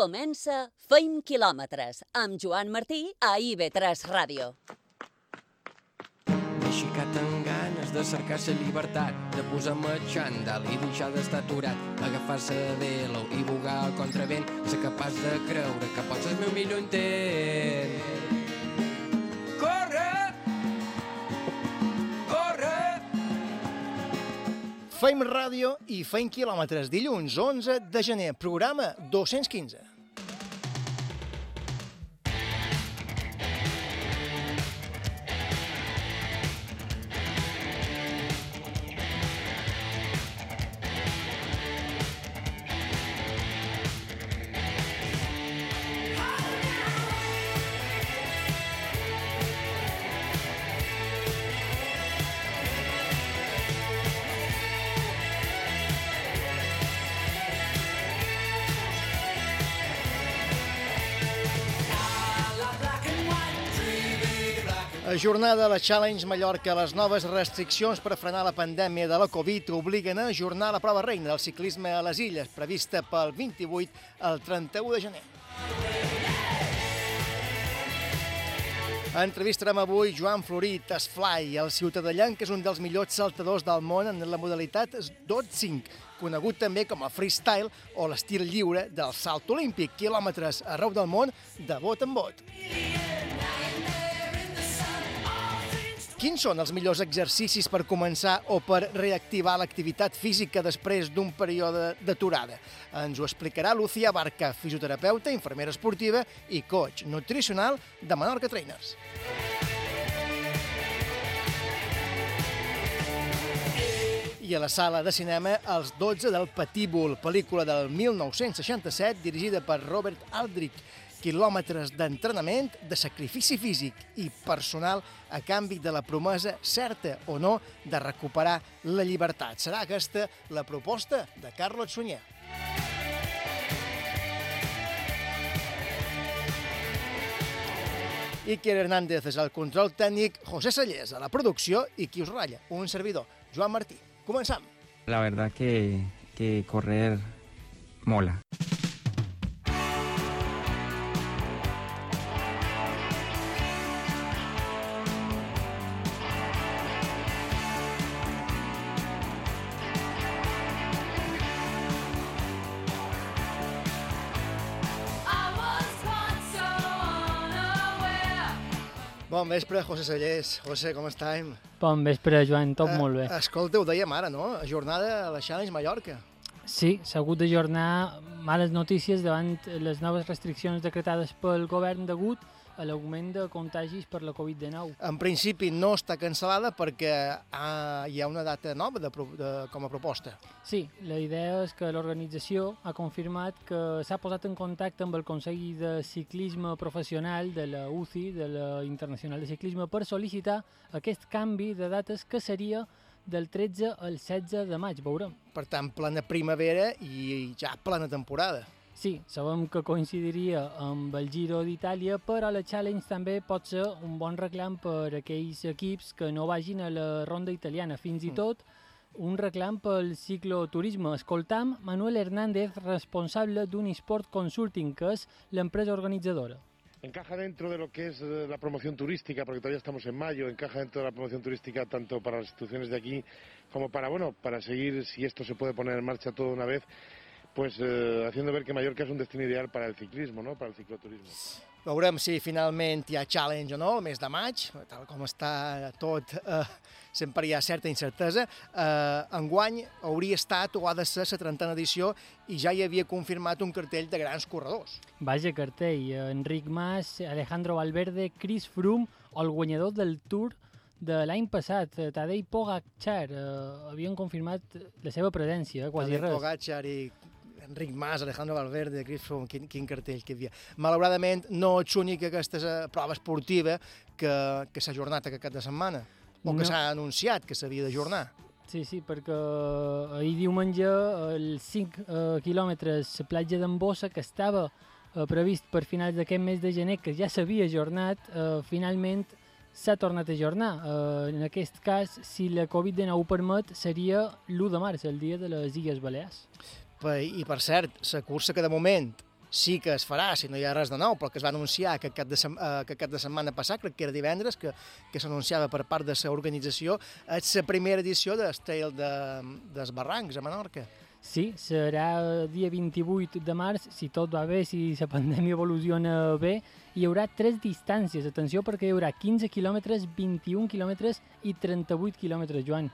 Comença Feim quilòmetres amb Joan Martí a IB3 Ràdio. M'he aixecat amb ganes de cercar la llibertat, de posar-me xandall i deixar d'estar aturat, agafar-se velo i bugar al contravent, ser capaç de creure que pots el meu millor intent. Corre! Corre! Feim ràdio i feim quilòmetres dilluns 11 de gener, programa 215. Ajornada la Challenge Mallorca, les noves restriccions per frenar la pandèmia de la Covid obliguen a ajornar la prova reina del ciclisme a les illes, prevista pel 28 al 31 de gener. Entrevistarem avui Joan Florit, Esfly, el ciutadallan que és un dels millors saltadors del món en la modalitat 2.5, conegut també com a freestyle o l'estil lliure del salt olímpic, quilòmetres arreu del món de bot en bot. Quins són els millors exercicis per començar o per reactivar l'activitat física després d'un període d'aturada? Ens ho explicarà Lucía Barca, fisioterapeuta, infermera esportiva i coach nutricional de Menorca Trainers. I a la sala de cinema, Els 12 del Patíbul, pel·lícula del 1967 dirigida per Robert Aldrich, quilòmetres d'entrenament, de sacrifici físic i personal a canvi de la promesa certa o no de recuperar la llibertat. Serà aquesta la proposta de Carlos Sunyer. Iker Hernández és el control tècnic, José Sallés a la producció i qui us ratlla, un servidor, Joan Martí. Començam. La verdad que, que correr mola. Bon vespre, José Sallés. José, com estem? Bon vespre, Joan, tot molt bé. Eh, escolta, ho dèiem ara, no? Jornada a la Challenge Mallorca. Sí, s'ha hagut d'ajornar males notícies davant les noves restriccions decretades pel govern degut a l'augment de contagis per la Covid-19. En principi no està cancel·lada perquè ah, hi ha una data nova de, de, com a proposta. Sí, la idea és que l'organització ha confirmat que s'ha posat en contacte amb el Consell de Ciclisme Professional de la UCI, de la Internacional de Ciclisme, per sol·licitar aquest canvi de dates que seria del 13 al 16 de maig, veurem. Per tant, plena primavera i ja plena temporada. Sí, sabem que coincidiria amb el Giro d'Itàlia, però la Challenge també pot ser un bon reclam per aquells equips que no vagin a la ronda italiana. Fins i tot un reclam pel cicloturisme. Escoltam Manuel Hernández, responsable d'Unisport Consulting, que és l'empresa organitzadora. Encaja dentro de lo que es eh, la promoción turística, porque todavía estamos en mayo, encaja dentro de la promoción turística tanto para las instituciones de aquí como para, bueno, para seguir, si esto se puede poner en marcha todo una vez, pues eh, haciendo ver que Mallorca es un destino ideal para el ciclismo, ¿no? Para el cicloturismo. Veurem si finalment hi ha challenge o no el mes de maig, tal com està tot, eh, sempre hi ha certa incertesa. Eh, enguany hauria estat o ha de ser la trentena edició i ja hi havia confirmat un cartell de grans corredors. Vaja cartell, Enric Mas, Alejandro Valverde, Chris Froome o el guanyador del Tour de l'any passat, eh, Tadej Pogacar, eh, havien confirmat la seva presència, eh, quasi Tadej res. Pogacar i Enric Mas, Alejandro Valverde, Chris Froome, quin, quin cartell que hi havia. Malauradament no ets única aquesta eh, prova esportiva que, que s'ha ajornat aquest cap de setmana o que No. s'ha anunciat que s'havia d'ajornar. Sí, sí, perquè ahir diumenge els 5 eh, quilòmetres la platja d'en Bossa, que estava eh, previst per finals d'aquest mes de gener, que ja s'havia ajornat, eh, finalment s'ha tornat a ajornar. Eh, en aquest cas, si la Covid-19 ho permet, seria l'1 de març, el dia de les Illes Balears. I per cert, la cursa que de moment sí que es farà, si no hi ha res de nou, però que es va anunciar que cap de, sem eh, que cap de setmana passat, crec que era divendres, que, que s'anunciava per part de l'organització, és la primera edició de Trail de, dels Barrancs a Menorca. Sí, serà dia 28 de març, si tot va bé, si la pandèmia evoluciona bé, hi haurà tres distàncies, atenció, perquè hi haurà 15 quilòmetres, 21 quilòmetres i 38 quilòmetres, Joan.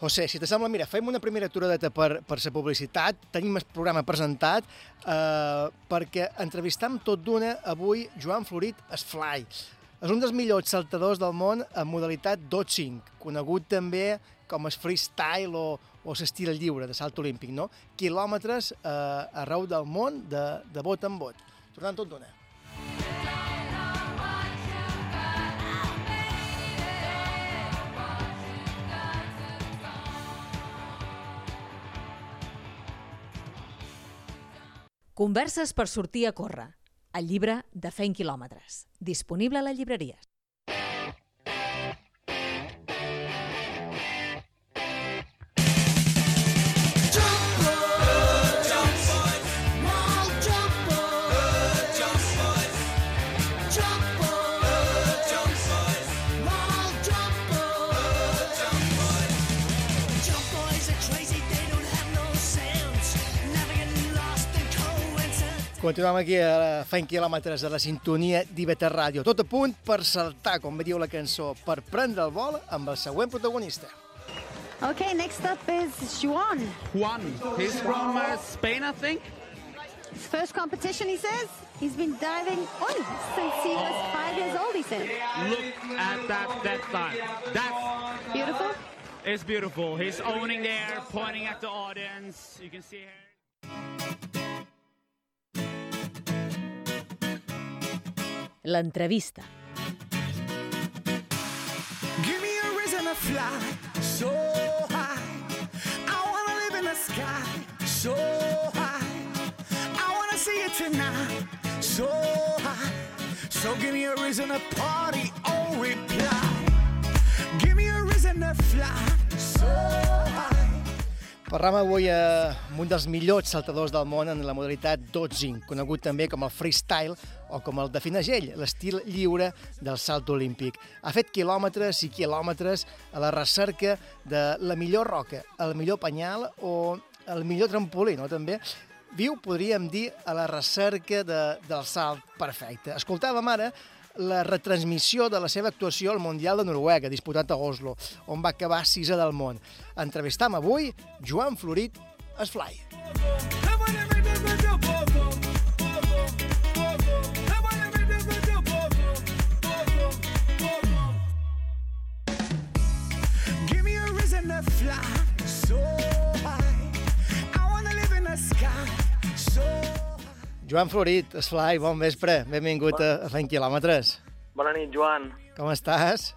José, si t'assembla, mira, fem una primera aturadeta per, per la publicitat, tenim el programa presentat, eh, perquè entrevistam tot d'una avui Joan Florit Esfly. És un dels millors saltadors del món en modalitat 2-5, conegut també com el freestyle o, o l'estil lliure de salt olímpic, no? Quilòmetres eh, arreu del món de, de bot en bot. Tornant tot d'una. Converses per sortir a córrer. El llibre de Fent quilòmetres. Disponible a les llibreries. Continuem aquí a Fent quilòmetres a la sintonia d'Ibeta Ràdio. Tot a punt per saltar, com diu la cançó, per prendre el vol amb el següent protagonista. Okay, next up is Juan. Juan. He's from uh, Spain, I think. His first competition, he says. He's been diving on since he was five years old, he said. Look at that that time. That's Beautiful. it's beautiful. He's owning there, pointing at the audience. You can see here. L'entrevista. Give me a reason to fly so high. I wanna live in the sky so high. I wanna see it tonight so high. So give me a reason to party or reply. Give me a reason to fly so high. Parlam avui amb un dels millors saltadors del món en la modalitat 12, conegut també com el freestyle o com el defineix ell, l'estil lliure del salt olímpic. Ha fet quilòmetres i quilòmetres a la recerca de la millor roca, el millor penyal o el millor trampolí, no, també? Viu, podríem dir, a la recerca de, del salt perfecte. Escoltàvem ara la retransmissió de la seva actuació al Mundial de Noruega, disputat a Oslo, on va acabar sisè del món. Entrevistam avui Joan Florit Esfly. Give Joan Florit, Esfly, bon vespre. Benvingut a, a Fent Quilòmetres. Bona nit, Joan. Com estàs?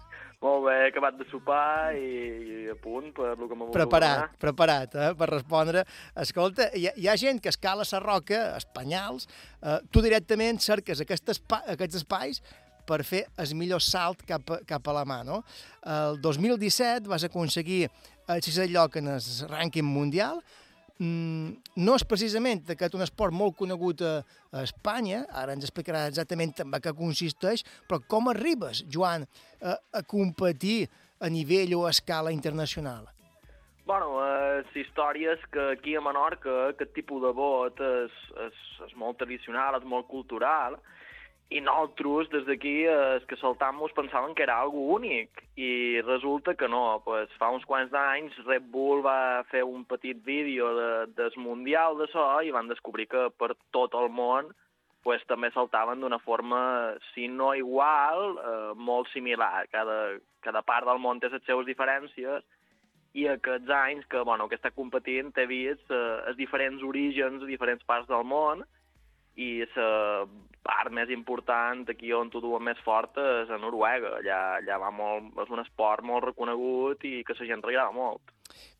Molt bé, he acabat de sopar i, i a punt per el que m'ha volgut Preparat, donar. preparat, eh, per respondre. Escolta, hi ha, hi ha gent que escala la roca, espanyals, eh, tu directament cerques aquest espa, aquests espais per fer el millor salt cap, a- cap a la mà, no? El 2017 vas aconseguir el sisè lloc en el rànquing mundial, mm, no és precisament aquest un esport molt conegut a, a Espanya, ara ens explicarà exactament també què consisteix, però com arribes, Joan, a, a competir a nivell o a escala internacional? Bueno, eh, la història és que aquí a Menorca aquest tipus de bot és, és, és molt tradicional, és molt cultural, i nosaltres, des d'aquí, eh, els que saltam-nos pensaven que era algo únic, i resulta que no. Pues, fa uns quants d'anys Red Bull va fer un petit vídeo de, del Mundial de so i van descobrir que per tot el món pues, també saltaven d'una forma, si no igual, eh, molt similar. Cada, cada part del món té les seves diferències, i aquests anys que, bueno, que està competint té vist eh, els diferents orígens diferents parts del món i la part més important aquí on t'ho duen més fort és a Noruega. Allà, allà va molt, és un esport molt reconegut i que la gent li agrada molt.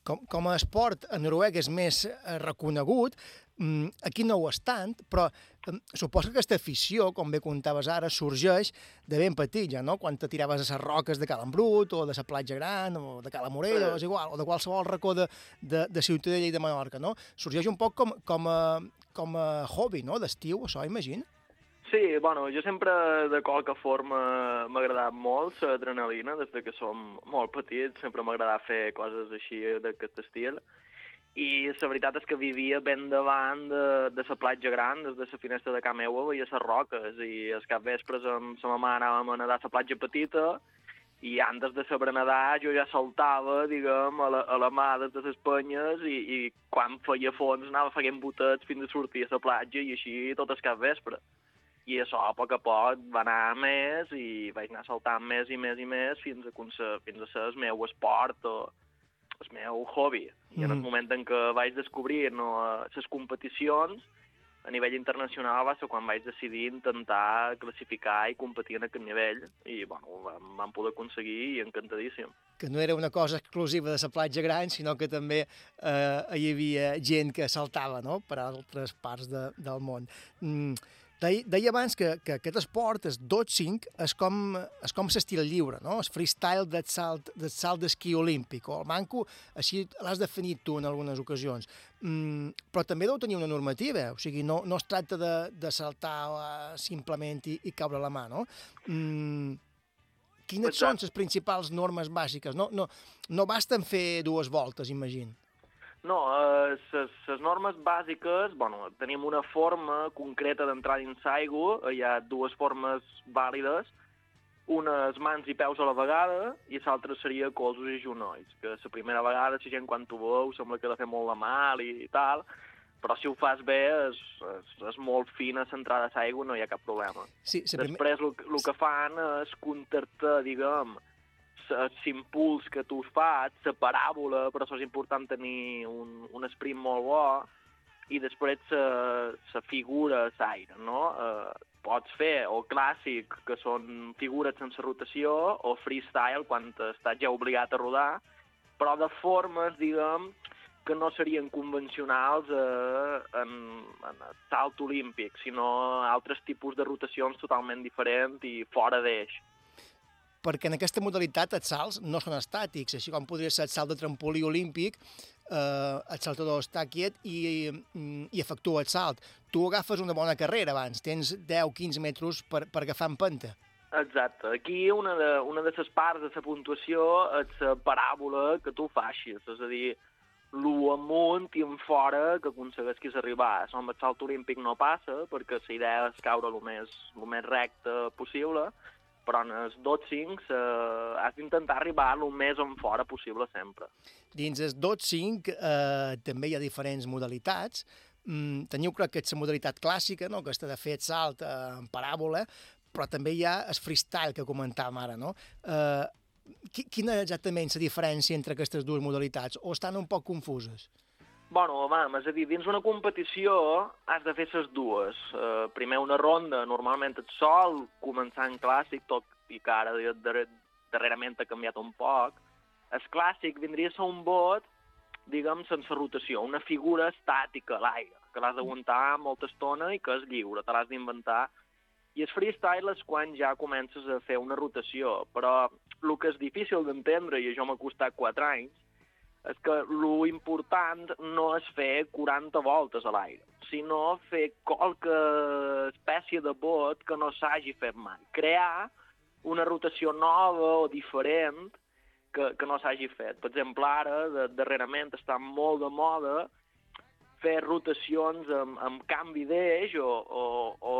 com, com a esport a Noruega és més eh, reconegut, mm, aquí no ho és tant, però mm, suposo que aquesta afició, com bé contaves ara, sorgeix de ben petit, ja, no? Quan te tiraves a les roques de Cala Embrut, o de la platja Gran, o de Cala Morella, Sí. és igual, o de qualsevol racó de, de, de Ciutadella i de Menorca, no? Sorgeix un poc com, com, a, com a hobby, no?, d'estiu, això, imagino. Sí, bueno, jo sempre de qualque forma m'ha agradat molt l'adrenalina, des de que som molt petits, sempre m'ha agradat fer coses així d'aquest estil. I la veritat és que vivia ben davant de, de la platja gran, des de la finestra de casa meva veia les roques, i els cap vespres amb la mama anàvem a nedar a la platja petita, i antes de saber nedar jo ja saltava, diguem, a la, a la mà des de les penyes i, i quan feia fons anava fent botets fins a sortir a la platja i així tot el cap vespre. I això a poc a poc va anar més i vaig anar saltant més i més i més fins a, fins a ser el meu esport o el meu hobby. I en el Mhm. moment en què vaig descobrir no, les competicions, a nivell internacional va ser quan vaig decidir intentar classificar i competir en aquest nivell i bueno, vam, vam poder aconseguir i encantadíssim. Que no era una cosa exclusiva de la platja gran, sinó que també eh, hi havia gent que saltava no? per altres parts de, del món. Mm, deia, deia abans que, que aquest esport, el dodging, és com, és com l'estil lliure, no? el freestyle del salt, del salt d'esquí olímpic, o el manco, així l'has definit tu en algunes ocasions. Mm, però també deu tenir una normativa, o sigui, no, no es tracta de, de saltar uh, simplement i, i caure la mà, no? Mm, quines són les principals normes bàsiques? No, no, no basten fer dues voltes, imagino. No, les normes bàsiques, bueno, tenim una forma concreta d'entrar dins l'aigua, hi ha dues formes vàlides, unes mans i peus a la vegada i l'altra seria colzos i genolls, que la primera vegada la gent quan t'ho veu sembla que de fer molt de mal i, i tal, però si ho fas bé és, és, és molt fina l'entrada a l'aigua, no hi ha cap problema. Sí, la primer- Després el, el que fan és contactar, diguem, l'impuls que tu fas, la paràbola, però això és important tenir un, un sprint molt bo, i després la figura l'aire, no? Eh, pots fer o clàssic, que són figures sense rotació, o freestyle, quan estàs ja obligat a rodar, però de formes, diguem, que no serien convencionals eh, en, en el salt olímpic, sinó altres tipus de rotacions totalment diferents i fora d'eix. Perquè en aquesta modalitat els salts no són estàtics, així com podria ser el salt de trampolí olímpic, eh, el saltador està quiet i, mm, i efectua el salt. Tu agafes una bona carrera abans, tens 10-15 metres per, per agafar empenta. Exacte. Aquí una de, una de les parts de la puntuació és la paràbola que tu facis, és a dir, lo amunt i en fora que aconseguessis arribar. Això amb el salt olímpic no passa, perquè la idea és caure el més, el més recte possible, però en els dodging eh, has d'intentar arribar el més en fora possible sempre. Dins el dodging eh, també hi ha diferents modalitats. Mm, teniu, crec que és la modalitat clàssica, no? aquesta de fer salt eh, en paràbola, però també hi ha el freestyle que comentàvem ara. No? Eh, qui- quina exactament la diferència entre aquestes dues modalitats? O estan un poc confuses? Bueno, vam, és a dir, dins una competició has de fer les dues. Uh, primer una ronda, normalment et sol, començar en clàssic, tot i que ara dar darrerament ha canviat un poc. El clàssic vindria a ser un bot, diguem, sense rotació, una figura estàtica l'aire, que l'has d'aguantar molta estona i que és lliure, te l'has d'inventar. I el freestyle és quan ja comences a fer una rotació, però el que és difícil d'entendre, i això m'ha costat 4 anys, és que lo important no és fer 40 voltes a l'aire, sinó fer qualque espècie de bot que no s'hagi fet mai. Crear una rotació nova o diferent que, que no s'hagi fet. Per exemple, ara, de, darrerament, està molt de moda fer rotacions amb, amb canvi d'eix o, o, o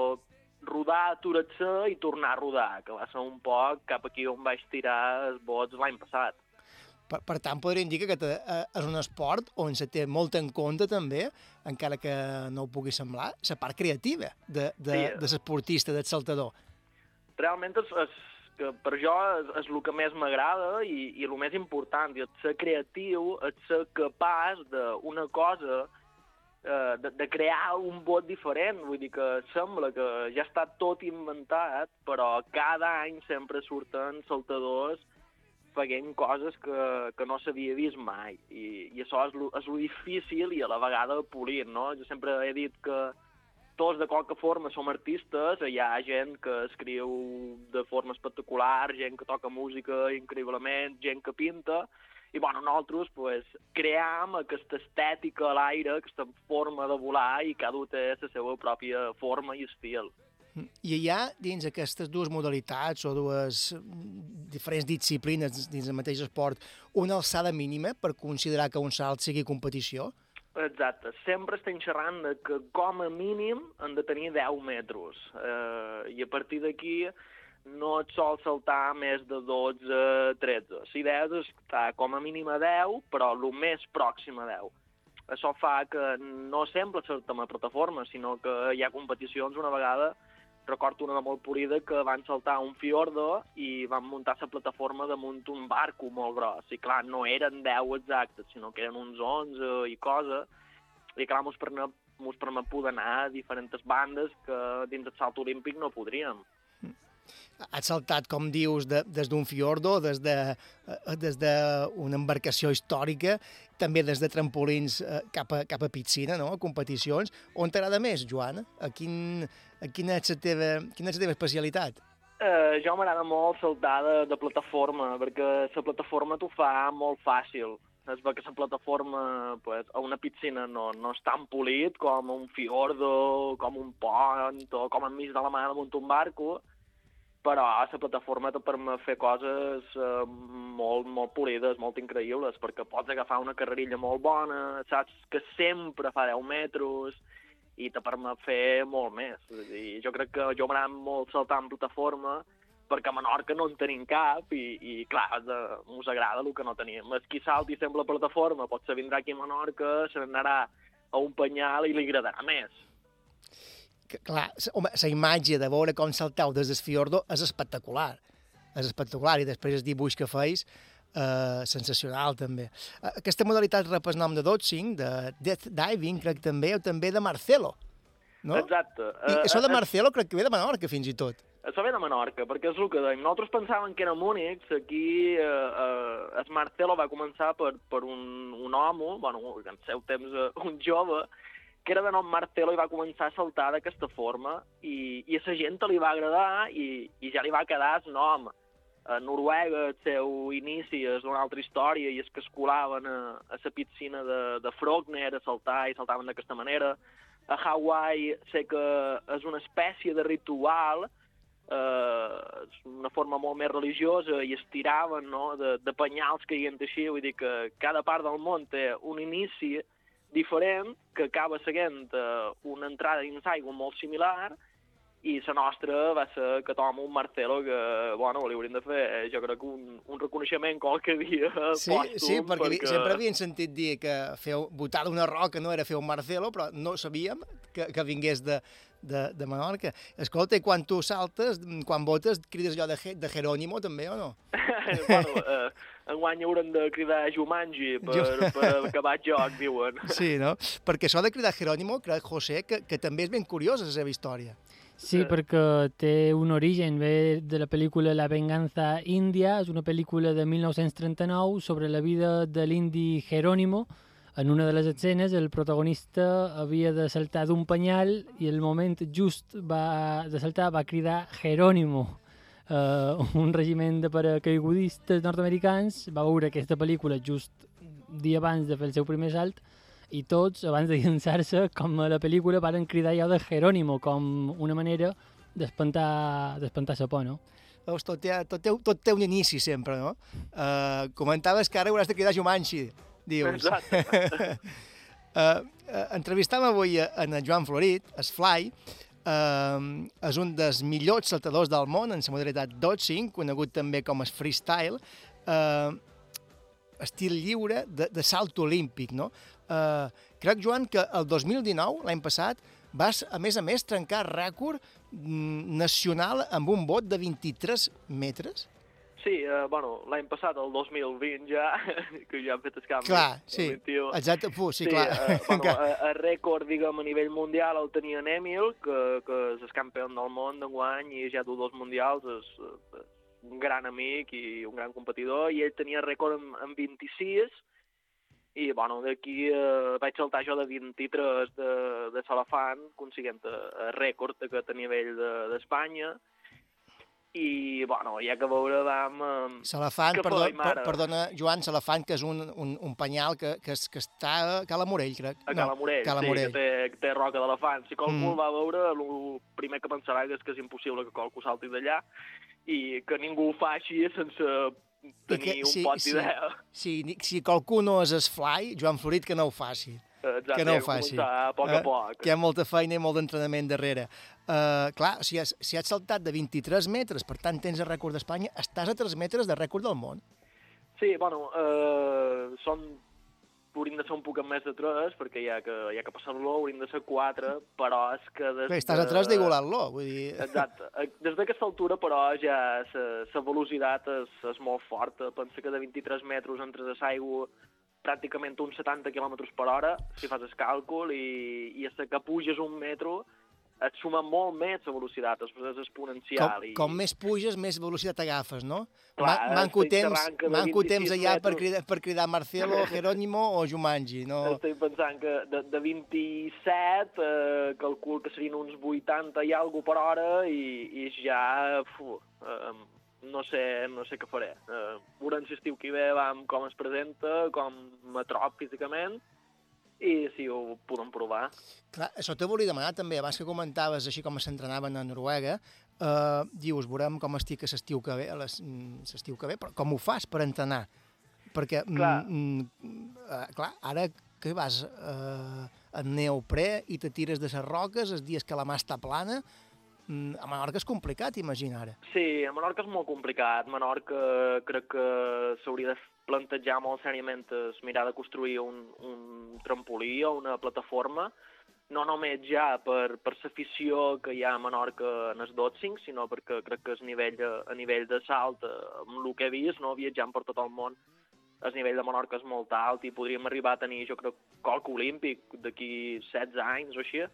rodar, aturar-se i tornar a rodar, que va ser un poc cap aquí on vaig tirar els bots l'any passat. Per, per tant, podríem dir que aquest eh, és un esport on se té molt en compte també, encara que no ho pugui semblar, la part creativa de, de, Sí. de l'esportista, del saltador. realment és, és que per jo és, és el que més m'agrada i, i el més important, i és ser creatiu, és ser capaç d'una cosa, eh, de, de crear un bot diferent, vull dir que sembla que ja està tot inventat, però cada any sempre surten saltadors fent coses que, que no s'havia vist mai, i, i això és lo, és lo difícil i a la vegada polir, no? Jo sempre he dit que tots de qualque forma som artistes, hi ha gent que escriu de forma espectacular, gent que toca música increïblement, gent que pinta, I, bueno, nosaltres, pues, cream aquesta estètica a l'aire, aquesta forma de volar, i cada un té la seva pròpia forma i estil. I hi ha, dins aquestes dues modalitats o dues mm, diferents disciplines dins del mateix esport, una alçada mínima per considerar que un salt sigui competició? Exacte. Sempre estem xerrant de que com a mínim han de tenir 10 metres. Eh, I a partir d'aquí no et sol saltar més de 12, 13. Si 10 és estar com a mínim a 10, però el més pròxim a 10. Això fa que no sempre saltem a plataforma, sinó que hi ha competicions una vegada recordo una de molt polida que van saltar un fiordo i van muntar la plataforma damunt un barco molt gros. I clar, no eren 10 exactes, sinó que eren uns 11 i cosa. I clar, mos permet, mos permet poder anar a diferents bandes que dins del salt olímpic no podríem. Has saltat, com dius, de, des d'un fiordo, des d'una de, des de una embarcació històrica, també des de trampolins eh, cap, a, cap a piscina, no? a competicions. On t'agrada més, Joan? A, quin, quina, és la teva, quina és la teva especialitat? Uh, jo m'agrada molt saltar de, de plataforma, perquè la plataforma t'ho fa molt fàcil. És que la plataforma pues, a una piscina no, no és tan polit com un fiordo, com un pont o com enmig de la mà damunt un barco, però la plataforma te permet fer coses eh, molt, molt polides, molt increïbles, perquè pots agafar una carrerilla molt bona, saps que sempre fa 10 metres, i te permet fer molt més. I jo crec que jo m'agrada molt saltar en plataforma, perquè a Menorca no en tenim cap i, i clar, de, agrada el que no tenim. El qui salti sempre a plataforma potser vindrà aquí a Menorca, se n'anarà a un penyal i li agradarà més que, clar, home, la imatge de veure com salteu des del fiordo és espectacular. És espectacular, i després el dibuix que feis, eh, sensacional també. Eh, aquesta modalitat rep el nom de Dotsing, de Death Diving, crec també, o també de Marcelo, no? Exacte. I això de Marcelo crec que ve de Menorca, fins i tot. Això ve de Menorca, perquè és el que dèiem. Nosaltres pensàvem que era Múnich, aquí eh, eh, el Marcelo va començar per, per un, un home, bueno, en seu temps eh, un jove, que era de nom Marcelo i va començar a saltar d'aquesta forma i, i a la gent li va agradar i, i ja li va quedar el nom. A Noruega el seu inici és una altra història i és que es colaven a, a la piscina de, de Frogner a saltar i saltaven d'aquesta manera. A Hawaii sé que és una espècie de ritual eh, una forma molt més religiosa i es tiraven no, de, de penyals que hi havia així, vull dir que cada part del món té un inici diferent que acaba seguint uh, una entrada dins aigua molt similar i la nostra va ser que toma un Marcelo que, bueno, li hauríem de fer, eh, jo crec, un, un reconeixement qualque dia sí, pòstum. Sí, perquè, perquè... sempre havien sentit dir que feu, botar una roca no era fer un Marcelo, però no sabíem que, que vingués de, de, de Menorca. Escolta, quan tu saltes, quan votes, crides allò de, de Jerónimo també, o no? bueno, eh, enguany haurem de cridar Jumanji per, per acabar el joc, diuen. Sí, no? Perquè això de cridar Jerónimo, crec, José, que, que també és ben curiosa la seva història. Sí, perquè té un origen, ve de la pel·lícula La venganza índia, és una pel·lícula de 1939 sobre la vida de l'indi Jerónimo. En una de les escenes el protagonista havia de saltar d'un penyal i el moment just va, de saltar va cridar Jerónimo eh, un regiment de paracaigudistes nord-americans va veure aquesta pel·lícula just dia abans de fer el seu primer salt i tots, abans de llançar-se, com a la pel·lícula, van cridar allò de Jerónimo com una manera d'espantar la por, no? Veus, tot, té, tot, té, tot té un inici sempre, no? Uh, comentaves que ara hauràs de cridar Jumanji, dius. Exacte. uh, uh, entrevistam avui en Joan Florit, es Fly, eh, és un dels millors saltadors del món en la modalitat dodging, conegut també com el freestyle, eh, estil lliure de, de salt olímpic, no? Eh, crec, Joan, que el 2019, l'any passat, vas, a més a més, trencar rècord mm, nacional amb un bot de 23 metres? Sí, eh, bueno, l'any passat, el 2020 ja, que ja hem fet el canvi. Clar, sí, exacte, fu, sí, sí clar. Eh, bueno, el, el rècord, diguem, a nivell mundial el tenia en Emil, que, que és el campió del món d'enguany i ja du dos mundials, és, és un gran amic i un gran competidor, i ell tenia rècord en, en 26, i bueno, d'aquí eh, vaig saltar jo de 23 de, de Salafant, aconseguint el rècord que a nivell d'Espanya, de, i, bueno, ha que veure, vam... eh, què perdó, per, perdona, Joan, Celefant, que és un, un, un penyal que, que, que està a Cala Morell, crec. A Cala Morell, Cala sí, Morell. que té, que té roca d'elefant. Si qualcú Mm. el va veure, el primer que pensarà és que és impossible que qualcú salti d'allà i que ningú ho faci sense tenir un pot d'idea. Si, si, si qualcú no és esfly, Joan Florit, que no ho faci. Exacte, que no ho que faci. a poc a poc. Que hi ha molta feina i molt d'entrenament darrere. Uh, clar, si has, si has saltat de 23 metres, per tant tens el rècord d'Espanya, estàs a 3 metres de rècord del món. Sí, bueno, eh, són haurien de ser un poc més de 3, perquè ha que, ha que passar-lo, haurien de ser 4, però és que... Des Bé, estàs a 3 d'igualar-lo, vull dir... Exacte. Eh, Des d'aquesta altura, però, ja la velocitat és, és molt forta. Pensa que de 23 metres entres a l'aigua pràcticament uns 70 km per hora, si fas el càlcul, i, i a que puges un metro et suma molt més la velocitat, és, és Com, exponencial. i... com més puges, més velocitat agafes, no? Clar, Ma- manco temps, manco temps 26 allà per metres- cridar, per cridar Marcelo, Jerónimo o Jumanji, no? Estic pensant que de, de 27 eh, calcul que serien uns 80 i alguna per hora i, i ja fu, eh, no, sé, no sé què faré. Eh, veurem si estiu que ve vam com es presenta, com me trob físicament i si ho podem provar. Clar, això te volia demanar també, abans que comentaves així com s'entrenaven a Noruega, eh, dius, veurem com estic a l'estiu que ve, a les- mm, l'estiu que ve, però com ho fas per entrenar? Perquè, mm, Clar. mm, eh, clar, ara que vas eh, en neoprè i te tires de les roques els dies que la mà està plana, mm, a Menorca és complicat, imagina ara. Sí, a Menorca és molt complicat. Menorca crec que s'hauria de plantejar molt seriament és mirar de construir un, un trampolí o una plataforma, no només ja per, per l'afició que hi ha a Menorca en els dotsing, sinó perquè crec que el nivell, a nivell de salt, eh, amb el que he vist, no, viatjant per tot el món, el nivell de Menorca és molt alt i podríem arribar a tenir, jo crec, colc olímpic d'aquí 16 anys o així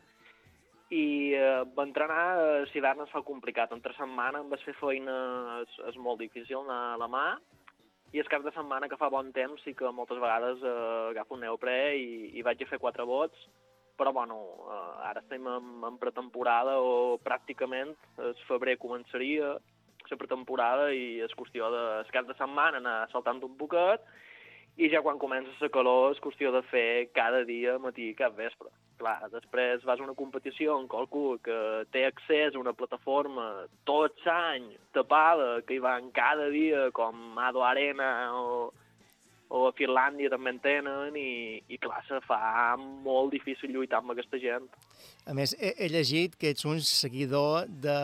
i eh, va entrenar, eh, l'hivern es fa complicat. Entre setmana em vas fer feina, és, és molt difícil anar a la mà, i el cap de setmana que fa bon temps sí que moltes vegades eh, agafo un neoprè i, i vaig a fer quatre vots, però bueno, eh, ara estem en, en pretemporada o pràcticament el febrer començaria la pretemporada i és qüestió de el cap de setmana anar saltant un poquet i ja quan comença la calor és qüestió de fer cada dia, matí i cap vespre. Clar, després vas a una competició en qualcú que té accés a una plataforma tot l'any tapada, que hi van cada dia, com Ado Arena o, o a Finlàndia també en tenen, i, i clar, se fa molt difícil lluitar amb aquesta gent. A més, he, he llegit que ets un seguidor de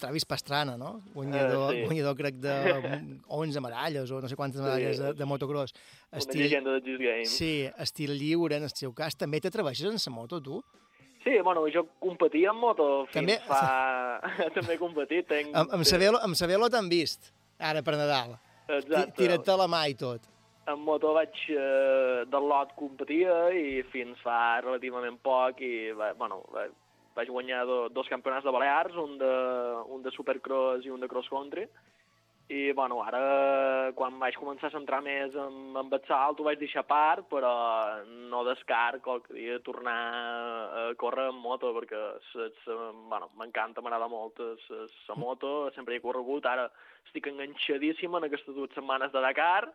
Travis Pastrana, no? Guanyador, Eh, sí. guanyador crec, de 11 medalles o no sé quantes Sí, medalles de, és de motocross. Una llegenda de Just Games. Sí, estil lliure, en el seu cas. També t'atreveixes en la moto, tu? Sí, bueno, jo competia en moto fins També- fa... també he competit. Tenc... Amb, amb Sabelo, amb Sabelo t'han vist, ara per Nadal. Exacte. Tira't a la mà i tot. En moto vaig eh, del lot competia i fins fa relativament poc i bueno, va, vaig guanyar do, dos campionats de Balears, un de, un de supercross i un de cross country. I bueno, ara quan vaig començar a centrar més en, en el salt ho vaig deixar a part, però no descart qualque dia tornar a córrer en moto perquè bueno, m'encanta, m'agrada molt la moto, sempre he corregut, ara estic enganxadíssim en aquestes dues setmanes de Dakar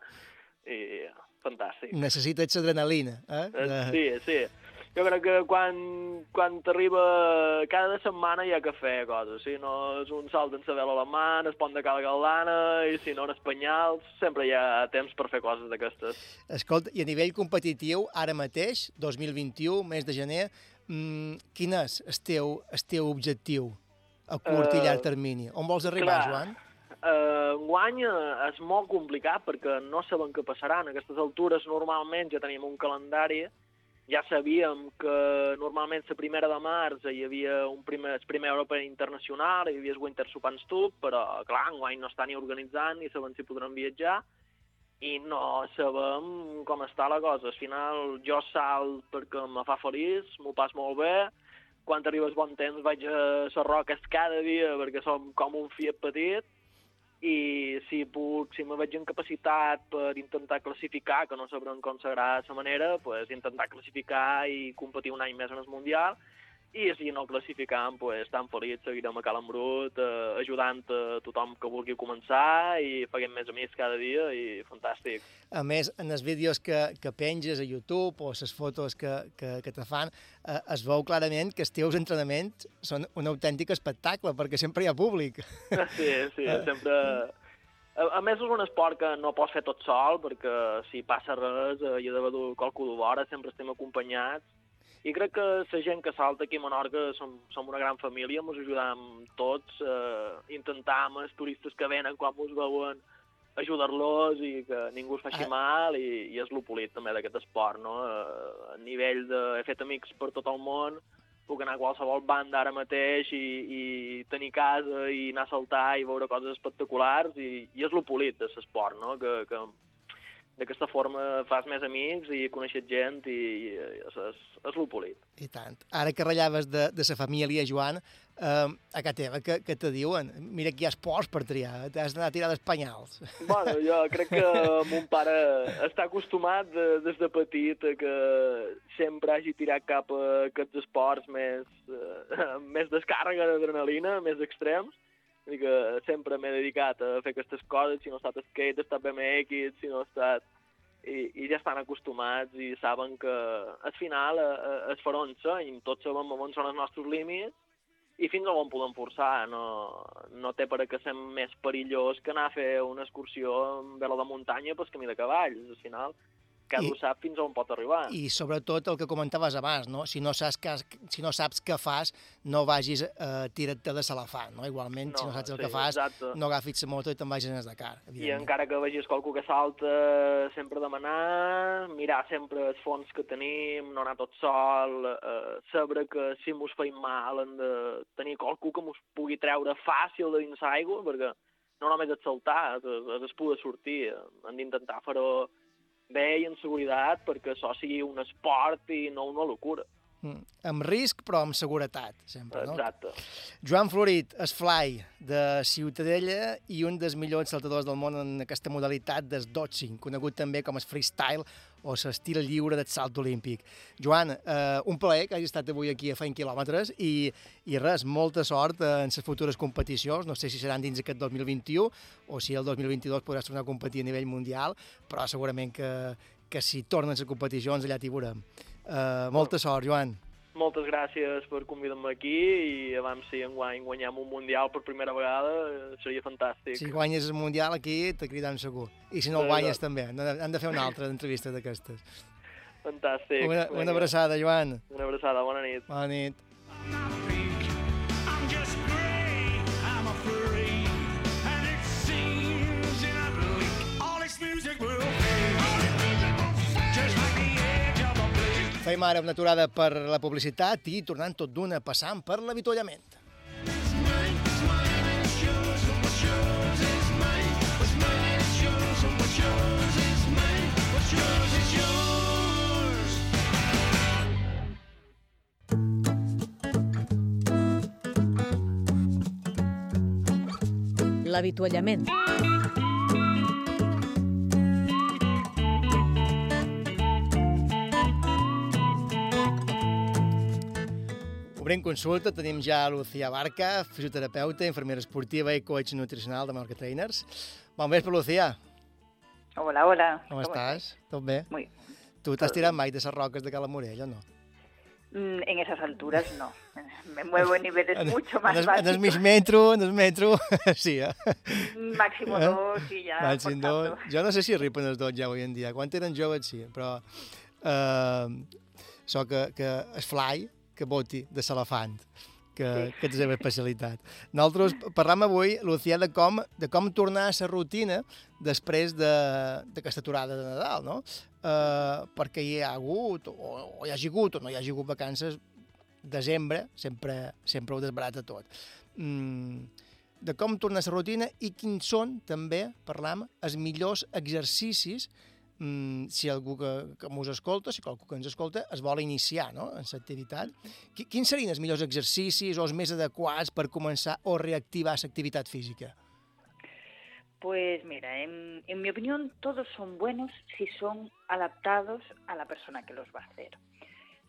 i fantàstic. Necessites adrenalina, eh? Eh, Sí, sí. Jo crec que quan, quan t'arriba cada setmana hi ha que fer coses. Si no és un salt en sabel a la mà, es pont de Cala Galdana, i si no en espanyals, sempre hi ha temps per fer coses d'aquestes. Escolta, i a nivell competitiu, ara mateix, 2021, mes de gener, mmm, quin és el teu, el teu objectiu a curt i Eh, llarg termini? On vols arribar, clar. Joan? Uh, enguany eh, és molt complicat perquè no sabem què passarà. En aquestes altures normalment ja tenim un calendari, ja sabíem que normalment la primera de març hi havia un primer, el primer Europa Internacional, hi havia el Winter Superstub, però clar, enguany no està ni organitzant ni sabem si podrem viatjar i no sabem com està la cosa. Al final jo salt perquè me fa feliç, m'ho pas molt bé, quan arribes bon temps vaig a les roques cada dia perquè som com un fiat petit i si puc, si me veig en capacitat per intentar classificar, que no sabrem com serà la manera, pues intentar classificar i competir un any més en el Mundial i si no classificam, pues, tan feliç, seguirem a Cal Embrut, eh, ajudant a tothom que vulgui començar i faguem més amics cada dia i fantàstic. A més, en els vídeos que, que penges a YouTube o les fotos que, que, que te fan, eh, es veu clarament que els teus entrenaments són un autèntic espectacle, perquè sempre hi ha públic. Sí, sí, sempre... A, a més, és un esport que no pots fer tot sol, perquè si passa res eh, hi ha d'haver qualcú de vora, sempre estem acompanyats, i crec que la gent que salta aquí a Menorca som, som una gran família, ens ajudam tots, eh, intentam els turistes que venen quan ens veuen ajudar-los i que ningú es faci Ah. mal i, i és lo polit també d'aquest esport, no? Eh, a nivell de... he fet amics per tot el món, puc anar a qualsevol banda ara mateix i, i tenir casa i anar a saltar i veure coses espectaculars i, i és lo polit de l'esport, no? Que, que d'aquesta forma fas més amics i coneixes gent i, i és, és, és lo polit. I tant. Ara que ratllaves de, de sa família, Joan, eh, a casa teva, que, que te diuen? Mira que hi ha esports per triar, t'has d'anar a tirar d'espanyals. Bueno, jo crec que mon pare està acostumat de, des de petit a que sempre hagi tirat cap a aquests esports més, eh, més descàrrega d'adrenalina, més extrems. Que sempre m'he dedicat a fer aquestes coses, si no he estat skate, he estat BMX, si no he estat... I, i ja estan acostumats i saben que al final eh, eh, es farà on i tots sabem on són els nostres límits i fins on podem forçar. No, no té per què ser més perillós que anar a fer una excursió en vela de muntanya pel camí de cavalls. Al final, cadascú I- sap fins on pot arribar. I sobretot el que comentaves abans, no? Si no saps, que, si no saps què fas, no vagis a eh, tirar-te de salafant, no? Igualment, si No, no saps el sí, que fas, exacte. no agafis la moto i te'n vagis a Dakar. I encara que vegis qualcú que salta, sempre demanar, mirar sempre els fons que tenim, no anar tot sol, eh, saber que si mos feim mal hem de tenir qualcú que mos pugui treure fàcil de dins l'aigua, perquè no només és saltar, és, és es poder sortir. Hem d'intentar fer-ho bé i en seguretat perquè això sigui un esport i no una locura. Mm. Amb risc, però amb seguretat, sempre, no? Exacte. Joan Florit, es fly de Ciutadella i un dels millors saltadors del món en aquesta modalitat del dodging, conegut també com el freestyle o l'estil lliure del salt olímpic. Joan, eh, un plaer que hagi estat avui aquí a Feint Quilòmetres i, i res, molta sort en les futures competicions. No sé si seran dins aquest 2021 o si el 2022 podràs tornar a competir a nivell mundial, però segurament que, que si tornen les competicions allà t'hi veurem. Eh, molta sort, Joan. Moltes gràcies per convidar-me aquí i abans si enguany guanyem un Mundial per primera vegada eh, seria fantàstic. Si guanyes el Mundial aquí, te cridam segur. I si no el guanyes també. Han de- fer una altra entrevista d'aquestes. Fantàstic. Una, una abraçada, Joan. Una abraçada, bona nit. Bona nit. Fem ara una aturada per la publicitat i tornant tot d'una passant per l'avituallament. L'avituallament. Obrim consulta, tenim ja Lucía Barca, fisioterapeuta, infermera esportiva i coach nutricional de Marca Trainers. Bon vespre, Lucía. Hola, hola. Com estàs? Tot bé? Muy Tu t'has tirat mai de les roques de Cala Morella no? Mm, En esas alturas no. Me muevo en niveles En- mucho más en el, en el mig metro, en el metro, sí, eh? Máximo Eh? dos y ya. Màxim dos. Jo no sé si arriben els dos ja avui en dia. Quan eren joves sí, però eh, so que, que es fly, que voti de l'elefant, que, Sí. que és la seva especialitat. Nosaltres parlam avui, Lucía, de com, de com tornar a la rutina després de- d'aquesta aturada de Nadal, no? Eh, perquè hi ha hagut, o, o hi hagi hagut, o no hi hagi hagut vacances, desembre sempre, sempre ho desbarata tot. Mm, de com tornar a la rutina i quins són, també, parlam, els millors exercicis mm, si algú que, que ens escolta, si qualcú que ens escolta, es vol iniciar no? en l'activitat. Qui- Quins serien els millors exercicis o els més adequats per començar o reactivar l'activitat física? Pues mira, en, en mi opinión todos son buenos si son adaptados a la persona que los va a hacer.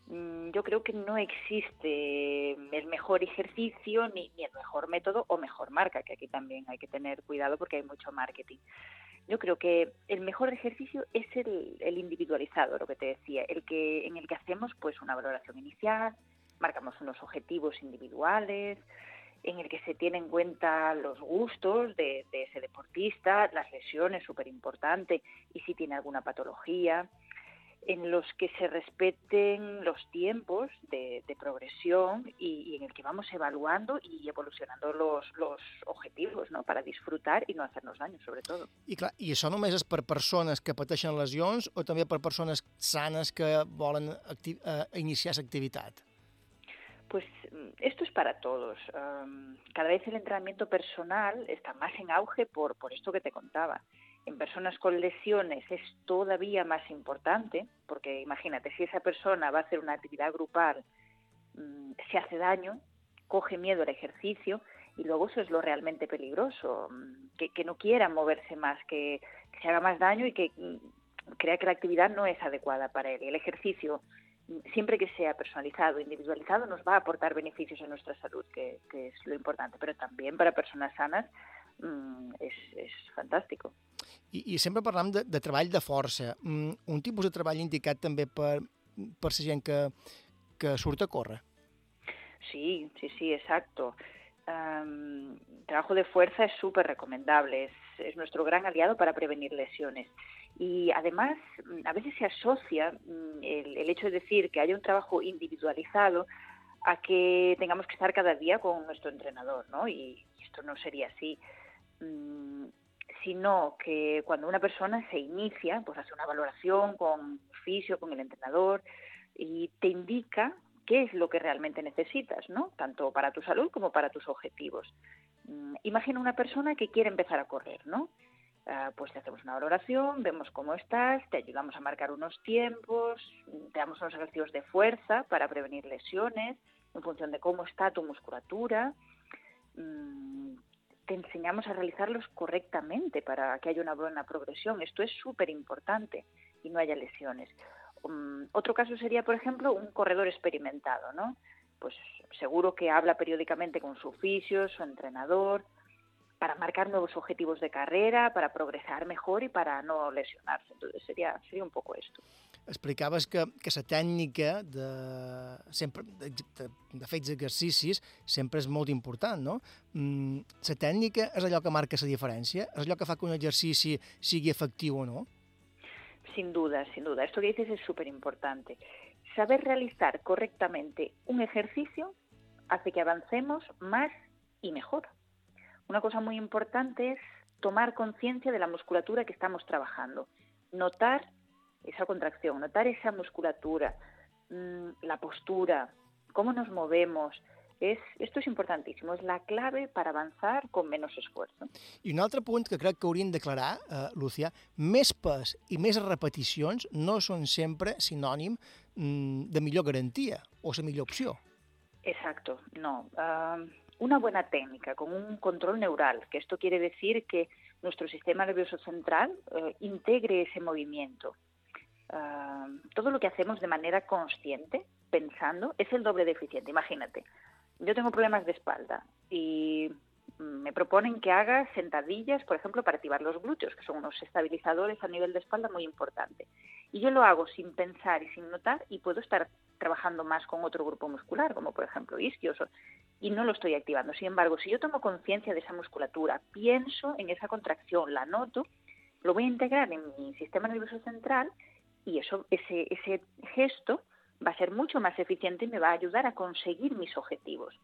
mm, yo creo que no existe el mejor ejercicio ni, ni, el mejor método o mejor marca, que aquí también hay que tener cuidado porque hay mucho marketing. Yo creo que el mejor ejercicio es el, el individualizado, lo que te decía, el que en el que hacemos pues una valoración inicial, marcamos unos objetivos individuales, en el que se tienen en cuenta los gustos de, de ese deportista, las lesiones, súper importante, y si tiene alguna patología, en los que se respeten los tiempos de, de progresión y, y, en el que vamos evaluando y evolucionando los, los objetivos no? para disfrutar i no hacernos daño, sobre todo. I, clar, I això només és per persones que pateixen lesions o també per persones sanes que volen acti eh, iniciar l'activitat? Pues esto es para todos. Um, cada vez el entrenamiento personal está más en auge por, por esto que te contaba. En personas con lesiones es todavía más importante, porque imagínate, si esa persona va a hacer una actividad grupal, um, se hace daño, coge miedo al ejercicio y luego eso es lo realmente peligroso, um, que, no quiera moverse más, que, se haga más daño y que crea que la actividad no es adecuada para él. Y el ejercicio siempre que sea personalizado, individualizado, nos va a aportar beneficios a nuestra salud, que, es lo importante, pero también para personas sanas mm, és fantàstic. I, I sempre parlam de, de treball de força. Mm, un tipus de treball indicat també per, per la gent que, que surt a córrer. Sí, sí, sí, exacto. Um, trabajo de fuerza es súper recomendable, es, es nuestro gran aliado para prevenir lesiones. Y además, a veces se asocia el, el, hecho de decir que haya un trabajo individualizado a que tengamos que estar cada día con nuestro entrenador, ¿no? Y esto no sería así, sino que cuando una persona se inicia, pues hace una valoración con fisio, con el entrenador, y te indica qué es lo que realmente necesitas, ¿no? Tanto para tu salud como para tus objetivos. Imagina una persona que quiere empezar a correr, ¿no? Uh, pues te hacemos una valoración, vemos cómo estás, te ayudamos a marcar unos tiempos, te damos unos ejercicios de fuerza para prevenir lesiones en función de cómo está tu musculatura. Te enseñamos a realizarlos correctamente para que haya una buena progresión. Esto es súper importante y no haya lesiones. Um, otro caso sería, por ejemplo, un corredor experimentado, ¿no? Pues seguro que habla periódicamente con su fisio, su entrenador, para marcar nuevos objetivos de carrera, para progresar mejor y para no lesionarse. Entonces sería, sería un poco esto. Explicaves que, que la tècnica de, sempre, de, de, de fer exercicis sempre és molt important, no? Mm, la tècnica és allò que marca la diferència? És allò que fa que un exercici sigui efectiu o no? Sin duda, sin duda. Esto que dices es súper importante. Saber realizar correctamente un ejercicio hace que avancemos más y mejor. Una cosa muy importante es tomar conciencia de la musculatura que estamos trabajando, notar esa contracción, notar esa musculatura, mmm, la postura, cómo nos movemos. És, esto és importantíssim, és la clave per avançar con menos esfuerzo. I un altre punt que crec que hauríem d'aclarar, eh, Lucia, més pes i més repeticions no són sempre sinònim mm, de millor garantia o la millor opció. Exacto, no. Uh, una buena técnica, con un control neural, que esto quiere decir que nuestro sistema nervioso central eh, integre ese movimiento. Todo lo que hacemos de manera consciente, pensando, es el doble de eficiente. Imagínate, yo tengo problemas de espalda y me proponen que haga sentadillas, por ejemplo, para activar los glúteos, que son unos estabilizadores a nivel de espalda muy importante. Y yo lo hago sin pensar y sin notar y puedo estar trabajando más con otro grupo muscular, como por ejemplo isquios, y no lo estoy activando. Sin embargo, si yo tomo conciencia de esa musculatura, pienso en esa contracción, la noto, lo voy a integrar en mi sistema nervioso central y eso, ese, ese gesto va a ser mucho más eficiente y me va a ayudar a conseguir mis objetivos.